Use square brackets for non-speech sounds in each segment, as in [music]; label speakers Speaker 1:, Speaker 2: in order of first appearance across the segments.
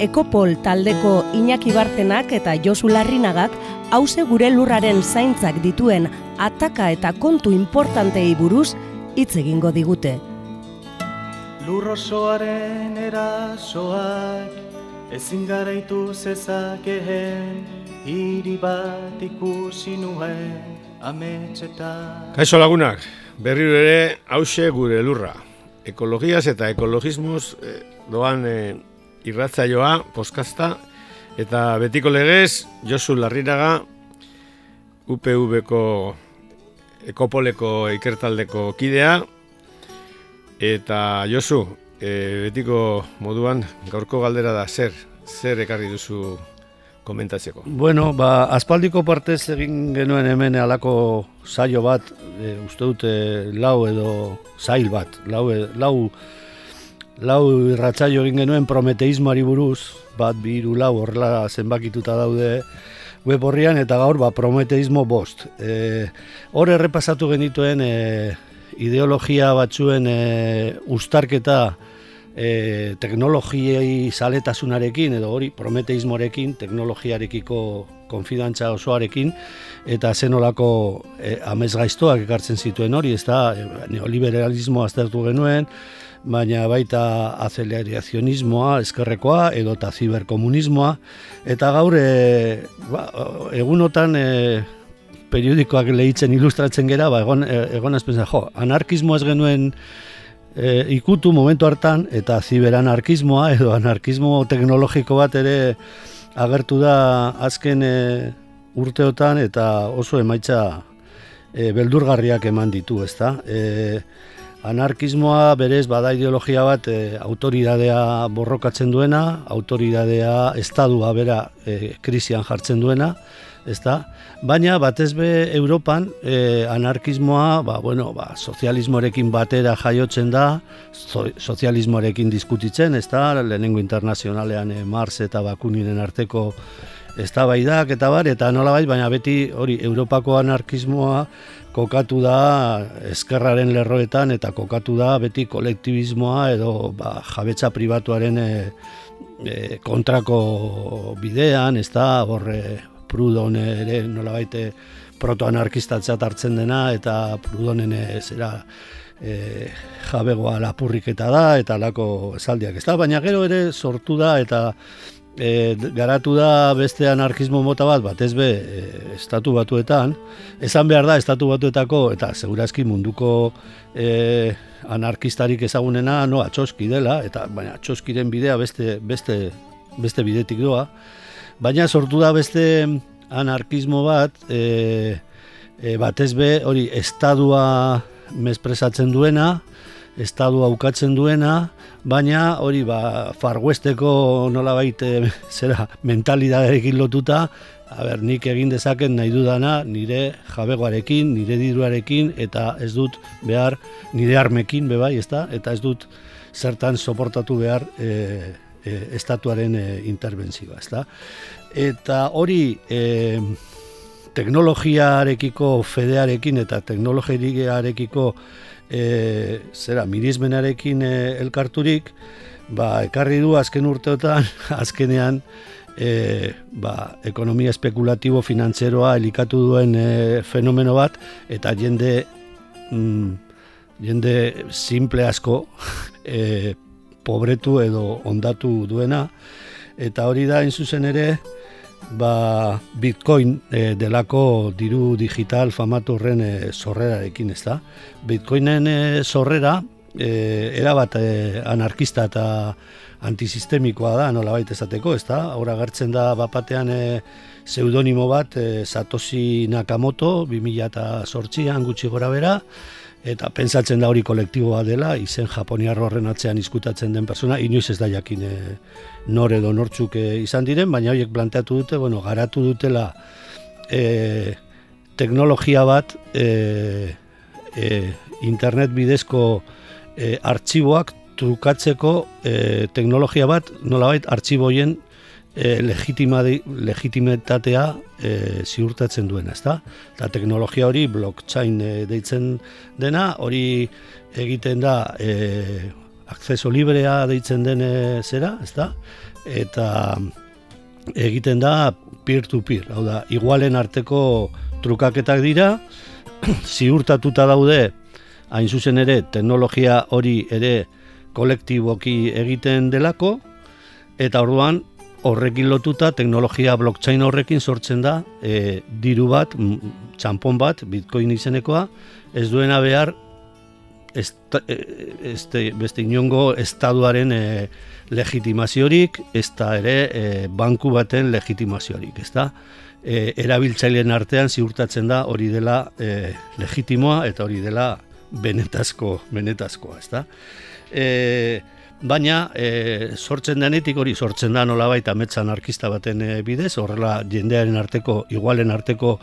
Speaker 1: Ekopol taldeko Iñaki Bartenak eta Josu Larrinagak hause gure lurraren zaintzak dituen ataka eta kontu importantei buruz hitz egingo digute.
Speaker 2: Lurrosoaren erasoak ezin garaitu zezakeen hiri bat ikusi nuen ametxetan.
Speaker 3: Kaixo lagunak, berriro ere hause gure lurra. Ekologiaz eta ekologismoz eh, doan eh, irratzaioa, poskazta, eta betiko legez, Josu Larriraga, UPV-ko ekopoleko ikertaldeko kidea, eta Josu, e, betiko moduan, gaurko galdera da, zer, zer ekarri duzu komentatzeko?
Speaker 4: Bueno, ba, aspaldiko partez egin genuen hemen alako saio bat, e, uste dute lau edo zail bat, lau, e, lau lau irratzaio egin genuen prometeismoari buruz, bat bi hiru lau horrela zenbakituta daude web horrian eta gaur ba prometeismo bost. E, hor errepasatu genituen e, ideologia batzuen e, ustarketa e, teknologiei saletasunarekin edo hori prometeismorekin, teknologiarekiko konfidantza osoarekin eta zenolako e, amezgaiztoak ekartzen zituen hori, ez da, neoliberalismo aztertu genuen, baina baita azeleriazionismoa, eskerrekoa, edo eta ziberkomunismoa, eta gaur e, ba, egunotan e, periodikoak lehitzen ilustratzen gera, ba, egon, e, egon jo, anarkismo ez genuen e, ikutu momentu hartan, eta ziberanarkismoa, edo anarkismo teknologiko bat ere agertu da azken e, urteotan, eta oso emaitza e, beldurgarriak eman ditu, ezta? E, Anarkismoa berez bada ideologia bat e, autoridadea borrokatzen duena, autoridadea estadua bera e, krisian jartzen duena, ezta? Baina batez be Europan e, anarkismoa, ba, bueno, ba, sozialismoarekin batera jaiotzen da, sozialismoarekin diskutitzen, ezta? Lehenengo internazionalean e, Mars eta Bakuninen arteko eztabaidak eta bar eta nolabait baina beti hori Europako anarkismoa kokatu da eskerraren lerroetan eta kokatu da beti kolektibismoa edo ba, jabetza pribatuaren e, e, kontrako bidean, ez da, horre prudon ere nolabait e, protoanarkistatzat hartzen dena eta prudonen zera e, jabegoa lapurriketa da eta lako esaldiak ez da, baina gero ere sortu da eta e, garatu da beste anarkismo mota bat, bat ez be, e, estatu batuetan, esan behar da, estatu batuetako, eta segurazki munduko e, anarkistarik ezagunena, no, atxoski dela, eta baina atxoskiren bidea beste, beste, beste bidetik doa, baina sortu da beste anarkismo bat, e, e, bat ez be, hori, estadua mespresatzen duena, estadu aukatzen duena, baina hori ba farwesteko nolabait eh, zera mentalidadeekin lotuta, a ber, nik egin dezaken nahi dudana nire jabegoarekin, nire diruarekin eta ez dut behar nire armekin bebai, ezta? Eta ez dut zertan soportatu behar e, e, estatuaren e, interbentzioa, ezta? Eta hori e, teknologiarekiko fedearekin eta teknologiarekiko e, zera, mirizmenarekin e, elkarturik, ba, ekarri du azken urteotan, [laughs] azkenean, e, ba, ekonomia espekulatibo finantzeroa elikatu duen e, fenomeno bat, eta jende, mm, jende simple asko [laughs] e, pobretu edo ondatu duena, eta hori da, zuzen ere, ba, Bitcoin e, delako diru digital famatu horren e, ez da? Bitcoinen e, sorrera, e, erabat e, anarkista eta antisistemikoa da, nola baita esateko, ez da? Hora gertzen da bapatean e, pseudonimo bat, e, Satoshi Nakamoto, 2008an gutxi gora bera, eta pentsatzen da hori kolektiboa dela, izen japoniar horren atzean izkutatzen den persona, inoiz ez da jakin e, nor edo nortzuk e, izan diren, baina horiek planteatu dute, bueno, garatu dutela e, teknologia bat e, e, internet bidezko e, artxiboak trukatzeko e, teknologia bat nolabait artxiboien e, legitimitatea e, ziurtatzen duena, ezta? Eta teknologia hori blockchain e, deitzen dena, hori egiten da e, akceso librea deitzen den zera, ezta? Eta egiten da peer-to-peer, hau da, igualen arteko trukaketak dira, [clears throat] ziurtatuta daude, hain zuzen ere, teknologia hori ere kolektiboki egiten delako, eta orduan horrekin lotuta teknologia blockchain horrekin sortzen da e, diru bat, txampon bat, bitcoin izenekoa, ez duena behar esta, este, beste inongo estaduaren e, legitimaziorik, ez da ere e, banku baten legitimaziorik, ez da? E, erabiltzaileen artean ziurtatzen da hori dela e, legitimoa eta hori dela benetazko, benetazkoa, ez da? E, baina e, sortzen denetik hori sortzen da nolabait ametsan arkista baten e, bidez, horrela jendearen arteko, igualen arteko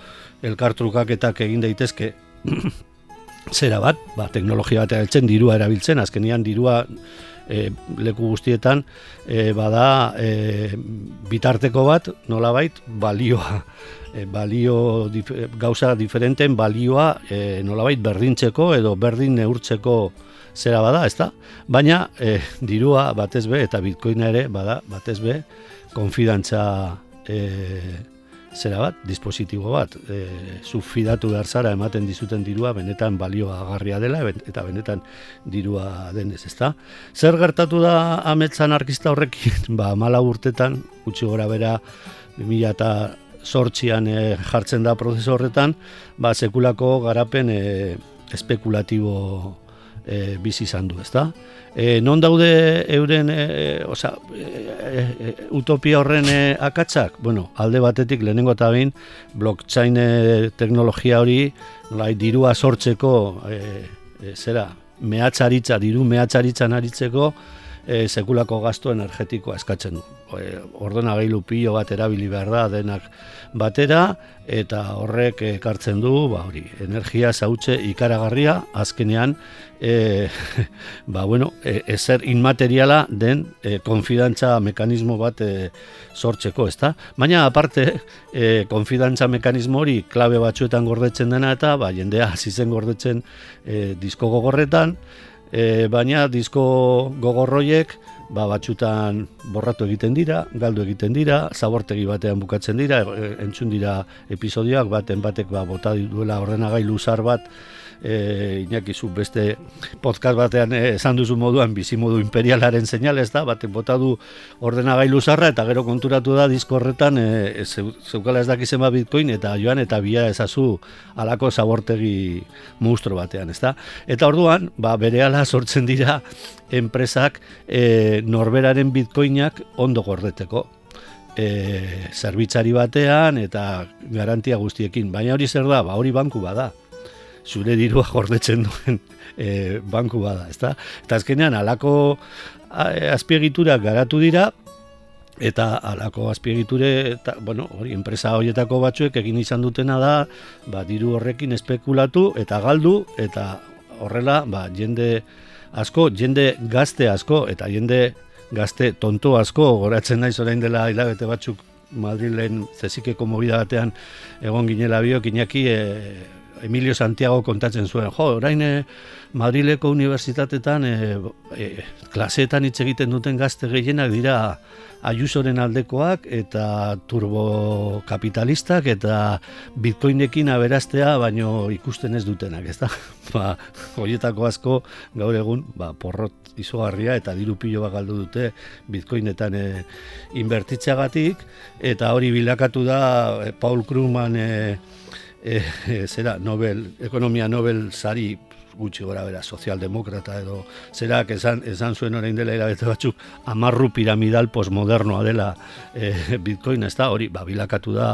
Speaker 4: elkartrukaketak egin daitezke. [clears throat] Zera bat, ba, teknologia bat erabiltzen, dirua erabiltzen, azkenian dirua e, leku guztietan e, bada e, bitarteko bat nolabait balioa e, balio dif, gauza diferenten balioa e, nolabait berdintzeko edo berdin neurtzeko zera bada, ezta? Baina e, dirua batez be eta bitcoina ere bada batez be konfidantza e, zera bat, dispositibo bat, e, zufidatu behar zara ematen dizuten dirua benetan balioa agarria dela eta benetan dirua denez, ezta? Zer gertatu da ametzan arkista horrekin? [laughs] Ba, mala urtetan, gutxi gora bera, 2000 eta sortxian e, jartzen da prozesu horretan, ba, sekulako garapen e, espekulatibo e, bizi izan du, ezta? E, non daude euren e, oza, e, e, utopia horren e, akatzak? Bueno, alde batetik lehenengo eta bain blockchain e, teknologia hori lai, dirua sortzeko e, e, zera, mehatzaritza, diru mehatzaritzan aritzeko e, sekulako gasto energetikoa eskatzen du. E, ordenagailu pilo bat erabili behar da denak batera eta horrek ekartzen du ba hori energia zautze ikaragarria azkenean e, [laughs] ba, bueno, e, ezer inmateriala den e, konfidantza mekanismo bat e, sortzeko, ezta? Baina aparte, e, konfidantza mekanismo hori klabe batzuetan gordetzen dena eta ba, jendea hasi zen gordetzen e, disko gogorretan, e, baina disko gogorroiek ba, batxutan borratu egiten dira, galdu egiten dira, zabortegi batean bukatzen dira, e, entzun dira episodioak, baten batek ba, bota duela ordenagailu zar bat, e, inakizu beste podcast batean e, esan duzu moduan bizi modu imperialaren seinale ez da, batek bota du ordenagailu zarra eta gero konturatu da disko horretan e, zeukala ez dakizen bat bitcoin eta joan eta bia ezazu alako zabortegi monstro batean ez da. Eta orduan, ba, bere ala sortzen dira enpresak e, norberaren bitcoinak ondo gordeteko e, zerbitzari batean eta garantia guztiekin. Baina hori zer da, ba, hori banku bada zure dirua [laughs] gordetzen duen e, banku bada, ezta? Eta azkenean alako azpiegitura garatu dira eta alako azpiegiture eta bueno, hori enpresa horietako batzuek egin izan dutena da, ba, diru horrekin espekulatu eta galdu eta horrela, ba, jende asko, jende gazte asko eta jende gazte tonto asko goratzen naiz orain dela hilabete batzuk Madrilen zezikeko movida batean egon ginela biok inaki e, Emilio Santiago kontatzen zuen, jo, orain e, Madrileko unibertsitatetan e, e, klaseetan hitz egiten duten gazte gehienak dira Ayusoren aldekoak eta turbokapitalistak eta bitcoinekin aberaztea baino ikusten ez dutenak, ez da? [laughs] Ba, horietako asko gaur egun ba, porrot izugarria eta diru pilo bat galdu dute bitcoinetan e, inbertitzeagatik eta hori bilakatu da Paul Krugman e, e, zera Nobel, ekonomia Nobel sari gutxi gora bera sozialdemokrata edo zerak esan, esan zuen orain dela irabete batzuk amarru piramidal posmodernoa dela e, bitcoin ez da hori babilakatu da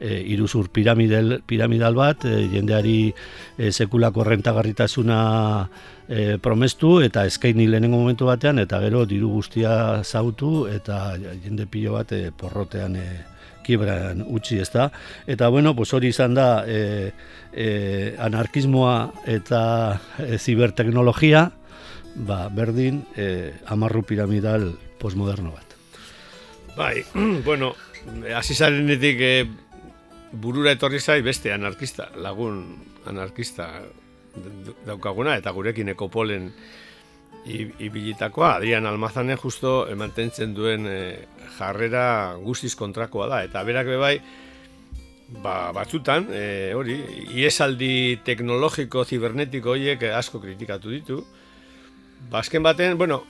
Speaker 4: e, iruzur piramidal, piramidal bat e, jendeari e, sekulako rentagarritasuna e, promestu eta eskaini lehenengo momentu batean eta gero diru guztia zautu eta jende pilo bat e, porrotean e, kibran utzi ez da. Eta bueno, pues hori izan da e, e, anarkismoa eta e, ziberteknologia, ba, berdin e, amarru piramidal postmoderno bat.
Speaker 3: Bai, [clears throat] bueno, hasi zarenetik e, burura etorri zai beste anarkista, lagun anarkista daukaguna, eta gurekin ekopolen ibilitakoa, Adrian Almazane justo mantentzen duen e, jarrera guztiz kontrakoa da, eta berak bebai, ba, batzutan, e, hori, iesaldi teknologiko, zibernetiko horiek asko kritikatu ditu, bazken ba, baten, bueno,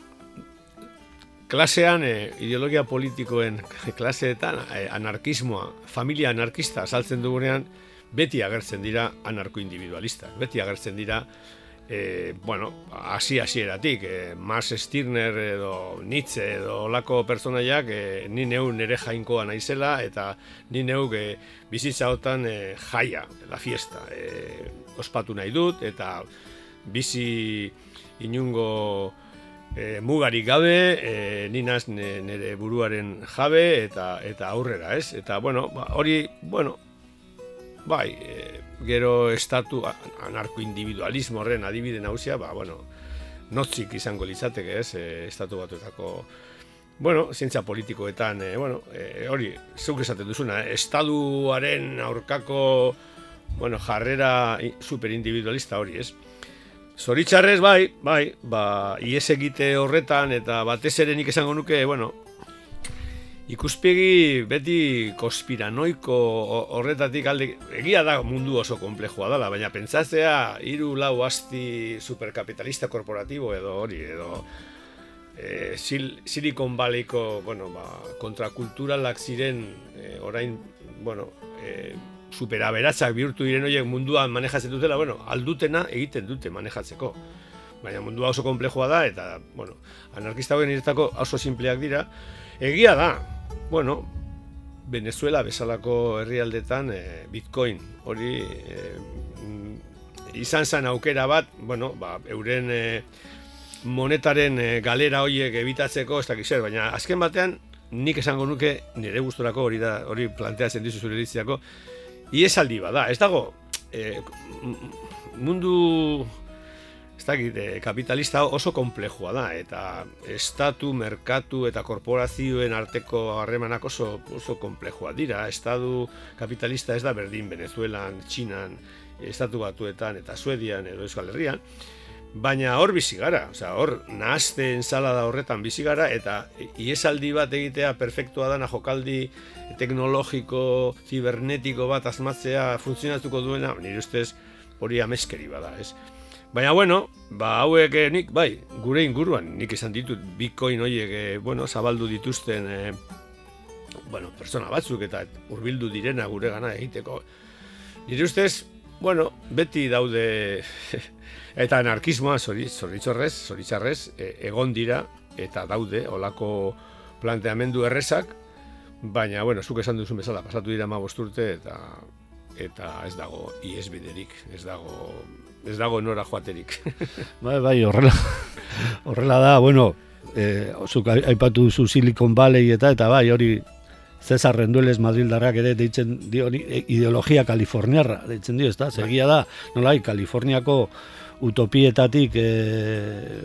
Speaker 3: klasean, e, ideologia politikoen [laughs] klaseetan, e, anarkismoa, familia anarkista saltzen dugunean, beti agertzen dira anarko-individualista, beti agertzen dira, e, bueno, hasi hasieratik, e, Mars Stirner edo Nietzsche edo olako pertsonaiak e, ni neu nere jainkoa naizela eta ni neu e, bizitza hotan e, jaia, la fiesta, e, ospatu nahi dut eta bizi inungo e, mugarik gabe, e, ni naz nere buruaren jabe eta eta aurrera, ez? Eta bueno, ba, hori, bueno, bai, e, gero estatu anarko-individualismo horren adibide nauzia, ba, bueno, notzik izango litzateke, ez, e, estatu batuetako, bueno, zientzia politikoetan, e, bueno, e, hori, zeuk esaten duzuna, estaduaren aurkako, bueno, jarrera superindividualista hori, ez? Zoritxarrez, bai, bai, ba, ies egite horretan, eta batez ere nik esango nuke, bueno, ikuspegi beti konspiranoiko horretatik alde egia da mundu oso komplejua dela, baina pentsatzea hiru lau asti superkapitalista korporatibo edo hori edo e, Silicon Valleyko bueno, ba, kontrakulturalak ziren e, orain bueno, e, superaberatzak bihurtu diren horiek munduan manejatzen dutela, bueno, aldutena egiten dute manejatzeko. Baina mundua oso komplejua da eta, bueno, anarkista hoen iretako oso simpleak dira. Egia da, bueno, Venezuela bezalako herrialdetan e, Bitcoin hori e, izan zen aukera bat, bueno, ba, euren e, monetaren e, galera horiek ebitatzeko, ez dakiz baina azken batean nik esango nuke nire gustorako hori da, hori planteatzen dizu zure ditziako, iesaldi bada, ez dago e, mundu ez dakit, eh, kapitalista oso komplejua da, eta estatu, merkatu eta korporazioen arteko harremanak oso, oso komplejua dira. Estatu kapitalista ez da berdin Venezuelan, Txinan, estatu batuetan eta Suedian edo Euskal Herrian, baina hor bizi gara, osea, hor nahazte ensalada horretan bizi gara, eta iesaldi bat egitea perfektua dana jokaldi teknologiko, zibernetiko bat asmatzea funtzionatuko duena, nire ustez hori ameskeri bada, ez? Baina, bueno, ba, hauek eh, nik, bai, gure inguruan, nik esan ditut, bitcoin horiek, eh, bueno, zabaldu dituzten, eh, bueno, persona batzuk eta hurbildu direna gure gana egiteko. Nire ustez, bueno, beti daude, [laughs] eta anarkismoa, zoritzorrez, zoritzarrez, e, egon dira, eta daude, olako planteamendu errezak, baina, bueno, zuk esan duzun bezala, pasatu dira ma bosturte, eta eta ez dago iesbiderik, ez dago ez dago nora joaterik. [laughs]
Speaker 4: bai, bai, horrela, horrela da, bueno, eh, aipatu duzu Silicon Valley eta, eta bai, hori Cesar Rendueles Madrildarrak ere deitzen dio e, ideologia kaliforniarra, deitzen dio, ez da, segia da, nola, Kaliforniako utopietatik eh,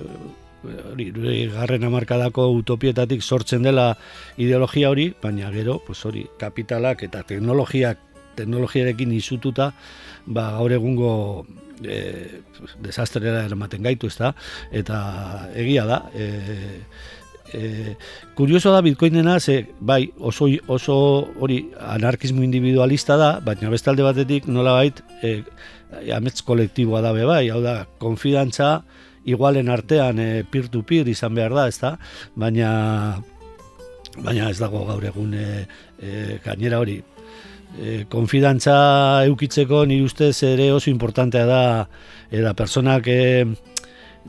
Speaker 4: hori, garren amarkadako utopietatik sortzen dela ideologia hori, baina gero, pues hori, kapitalak eta teknologiak teknologiarekin izututa, ba, gaur egungo e, desastrera eramaten gaitu, ez da? Eta egia da, e, e, kurioso da bitcoinena, ze, bai, oso, oso hori anarkismo individualista da, baina bestalde batetik nola bait, e, amets kolektiboa da be bai, hau da, konfidantza, igualen artean e, peer-to-peer izan behar da, ez da? Baina, baina ez dago gaur egun e, e, gainera hori, e, konfidantza eukitzeko nire ustez ere oso importantea da eta personak e,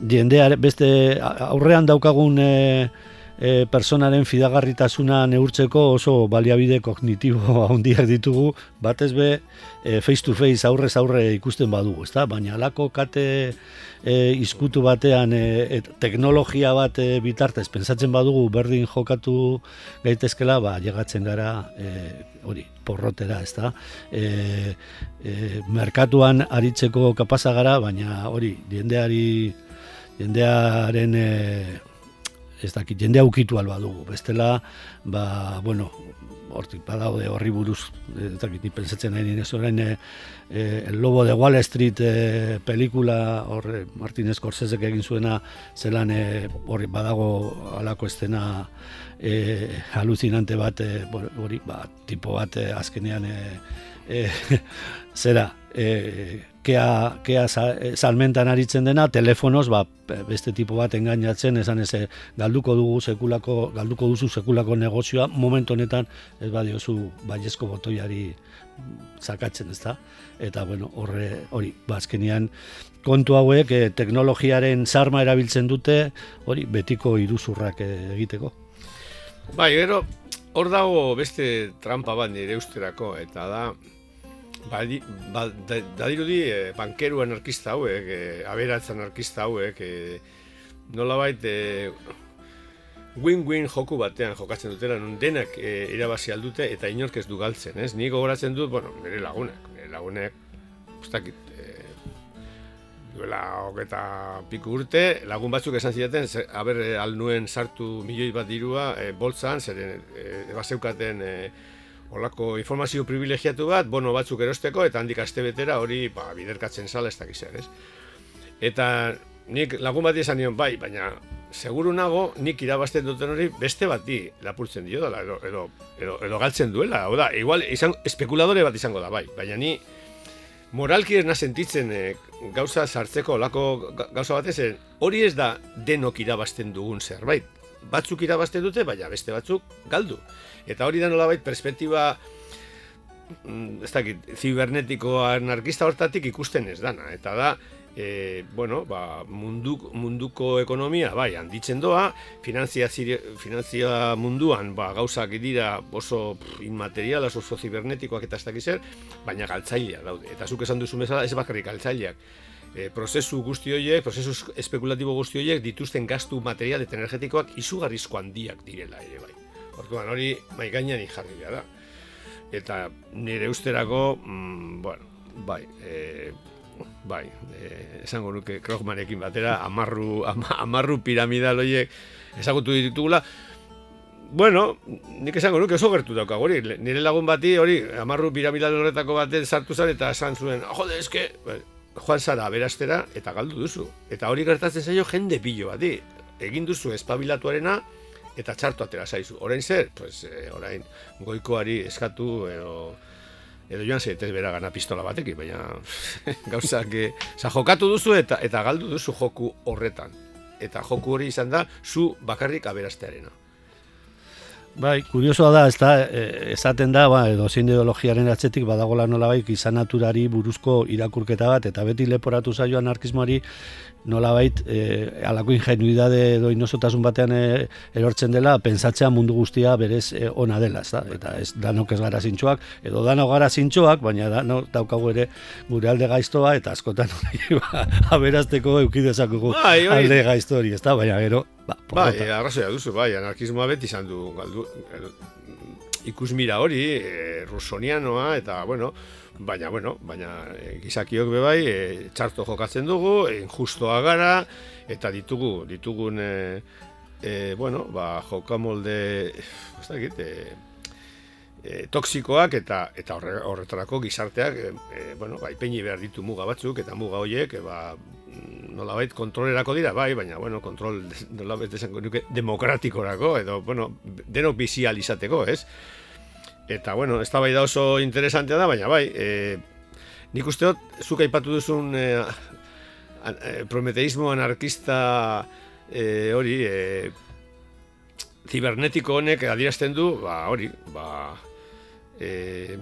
Speaker 4: jendea beste aurrean daukagun e, e, personaren fidagarritasuna neurtzeko oso baliabide kognitibo [laughs] handiak ditugu, batez be e, face to face aurrez aurre ikusten badugu, ezta? Baina alako kate e, izkutu batean e, teknologia bat e, bitartez pensatzen badugu berdin jokatu gaitezkela, ba llegatzen gara e, hori porrotera, ezta? E, e, merkatuan aritzeko kapasa gara, baina hori jendeari jendearen e, ez dakit, jende aukitu alba dugu. Bestela, ba, bueno, hortik badaude horri buruz, ez dakit, ni pensatzen nahi nire orain, e, El Lobo de Wall Street e, pelikula, hor Martin Scorsese egin zuena, zelan e, horri badago alako estena e, alucinante bat, hori, ba, tipo bat azkenean, e, [laughs] zera, e, kea, kea eh, salmentan aritzen dena, telefonoz, ba, beste tipo bat engainatzen, esan ez, eh, galduko dugu sekulako, galduko duzu sekulako negozioa, momentu honetan, ez badiozu baiezko botoiari zakatzen, ez da? Eta, bueno, horre, hori, bazkenian, ba, kontu hauek, eh, teknologiaren sarma erabiltzen dute, hori, betiko iruzurrak egiteko.
Speaker 3: Bai, gero, hor dago beste trampa bat nire usterako, eta da, Ba, ba, da, dirudi, e, bankeru anarkista hauek, e, aberatz anarkista hauek, e, nola bait, e, win-win joku batean jokatzen dutera, non denak e, irabazi aldute eta inork ez du galtzen, ez? Ni gogoratzen dut, bueno, nire lagunek, nire lagunek, ustakit, e, duela hoketa piku urte, lagun batzuk esan zidaten, haber, al nuen sartu milioi bat dirua, e, boltzan, zeren, e, ebaseukaten, e, olako informazio privilegiatu bat, bono batzuk erosteko, eta handik aste betera hori ba, biderkatzen zala ez dakiz ez. Eta nik lagun bat izan nion bai, baina seguru nago nik irabazten duten hori beste bati lapurtzen dio dela, edo, edo, edo, edo galtzen duela. Oda, igual, izan, espekuladore bat izango da bai, baina ni moralki ez sentitzen e, gauza sartzeko olako gauza batez, hori ez da denok irabazten dugun zerbait. Batzuk irabazten dute, baina beste batzuk galdu. Eta hori da nolabait perspektiba mm, ez dakit, zibernetiko anarkista hortatik ikusten ez dana. Eta da, e, bueno, ba, mundu, munduko ekonomia, bai, handitzen doa, finanzia, finanzia munduan ba, gauzak dira oso inmaterial, oso zibernetikoak eta ez dakiz baina galtzailea daude. Eta zuk esan duzu bezala, ez bakarrik galtzaileak. E, prozesu guzti horiek, prozesu espekulatibo guzti horiek dituzten gastu material eta energetikoak izugarrizko handiak direla ere bai. Orduan hori mai gainean jarri da. Eta nire usterako, mm, bueno, bai, e, bai, e, esango nuke Krogmanekin batera, amarru, amarru piramidal horiek ezagutu ditugula, Bueno, nik esango nuke oso gertu dauka, hori, nire lagun bati, hori, amarru piramidal horretako baten sartu zan, eta esan zuen, jode, eske, bai, joan zara berastera, eta galdu duzu. Eta hori gertatzen zaio jende pilo bati. Egin duzu espabilatuarena, eta txartu atera zaizu. Orain zer, pues, e, orain goikoari eskatu edo, edo joan zaitez bera gana pistola batekin, baina [laughs] gauzak, e, jokatu duzu eta eta galdu duzu joku horretan. Eta joku hori izan da, zu bakarrik aberastearena.
Speaker 4: Bai, kuriosoa da, ez da, e, esaten da, ba, edo zein ideologiaren atzetik badagola nola baik izan naturari buruzko irakurketa bat, eta beti leporatu zaio anarkismoari nolabait e, alako ingenuidade edo inosotasun batean e, erortzen dela pentsatzea mundu guztia berez e, ona dela, ez da? Eta ez danok ez gara zintxoak, edo danok gara zintxoak, baina dano daukagu ere gure alde gaiztoa eta askotan [laughs] ba, aberazteko eukidezakugu bai, bai. alde gaiztori, ez da? Baina gero, ba,
Speaker 3: bai, arrazoia duzu, bai, anarkismoa beti izan du galdu, ikusmira hori, e, rusonianoa, eta, bueno, baina, bueno, baina e, gizakiok bebai, e, txarto jokatzen dugu, injustoa gara, eta ditugu, ditugun, e, e, bueno, ba, jokamolde, ez da egite, e, toksikoak eta eta horretarako gizarteak e, e, bueno, peini behar ditu muga batzuk eta muga horiek e, ba, nolabait kontrolerako dira bai baina bueno kontrol nolabait esango nuke demokratikorako edo bueno denok bizial izateko ez? Eta, bueno, ez da bai da oso interesantea da, baina bai, e, nik usteot, zuk aipatu duzun e, e, prometeismo anarkista e, hori, e, zibernetiko honek adierazten du, ba, hori, ba, e,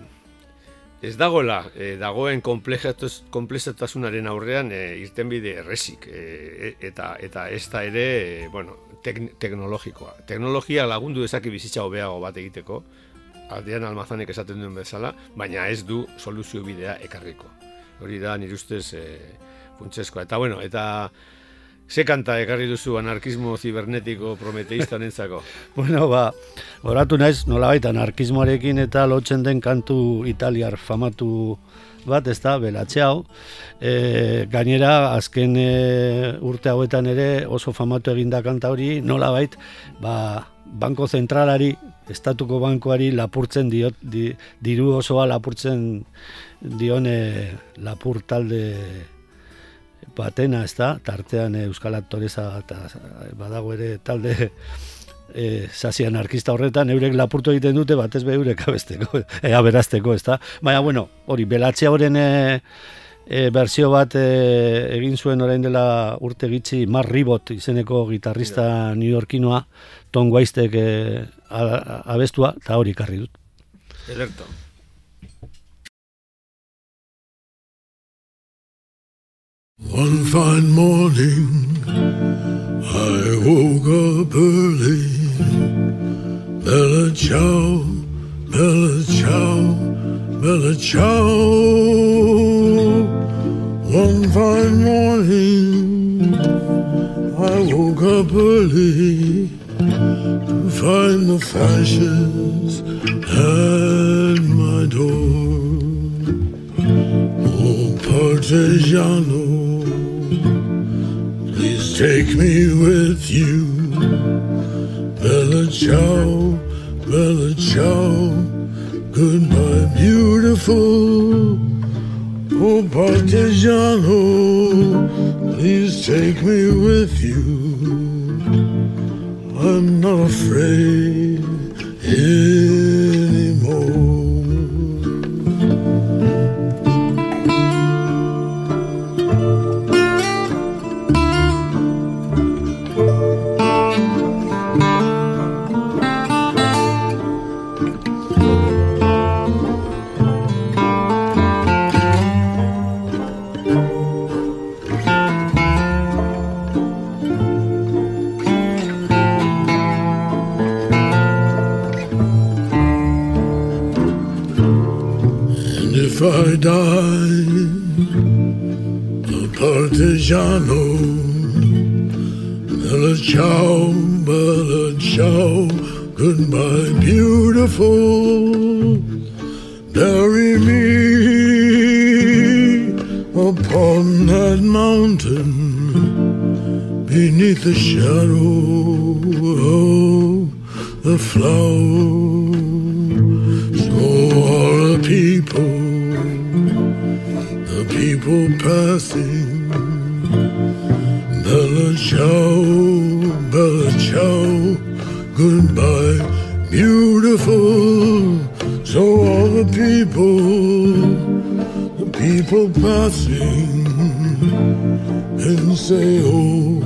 Speaker 3: ez dagoela, e, dagoen komplexatasunaren aurrean e, irtenbide erresik, e, eta, eta ez da ere, e, bueno, teknologikoa. Teknologia lagundu dezaki bizitza hobeago bat egiteko, aldean almazanek esaten duen bezala, baina ez du soluzio bidea ekarriko. Hori da, nire ustez, e, funtseskoa. Eta, bueno, eta Ze kanta ekarri duzu anarkismo zibernetiko prometeista nentzako? [laughs]
Speaker 4: bueno, ba, oratu naiz, nola baita, anarkismoarekin eta lotzen den kantu italiar famatu bat, ez da, belatxe hau. E, gainera, azken e, urte hauetan ere oso famatu eginda kanta hori, nola bait, ba, banko zentralari, estatuko bankoari lapurtzen diot, di, diru osoa lapurtzen dione lapur talde batena, ez da, tartean eh, Euskal Aktoreza eta eh, badago ere talde e, eh, sasi anarkista horretan, eurek lapurtu egiten dute, batez be eurek abesteko, [laughs] ea berazteko, ez da. Baina, bueno, hori, belatxe horren e, e, berzio bat egin zuen orain dela urte gitzi, Mar Ribot izeneko gitarrista New Yorkinoa, Tom Weistek e, abestua, eta hori karri dut.
Speaker 3: Ederto.
Speaker 5: One fine morning, I woke up early. Bella ciao, bella ciao, bella ciao. One fine morning, I woke up early to find the fashions at my door. Oh, please Take me with you, Bella Ciao, Bella Ciao. Goodbye, beautiful. Oh, Partigiano, please take me with you. I'm not afraid anymore. I die a partigiano. Bella ciao, bella ciao, goodbye, beautiful. Bury me upon that mountain beneath the shadow of the flowers. So all the people people passing. Bella ciao, bella ciao, goodbye, beautiful. So all the people, the people passing, and say, oh,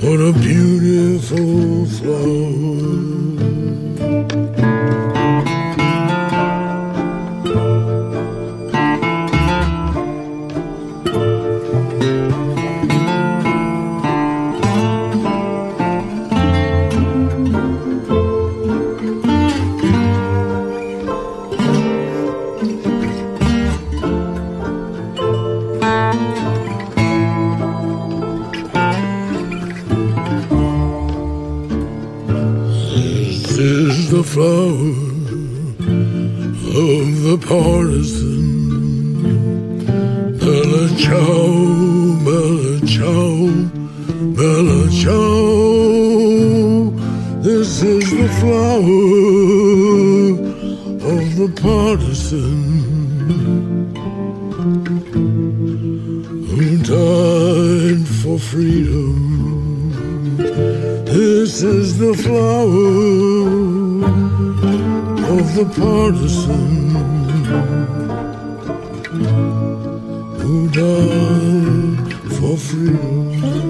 Speaker 5: what a beautiful flower. Of the partisan. Bella ciao, bella ciao, bella ciao. This is the flower of the partisan who died for freedom. This is the flower of the partisan who died for freedom.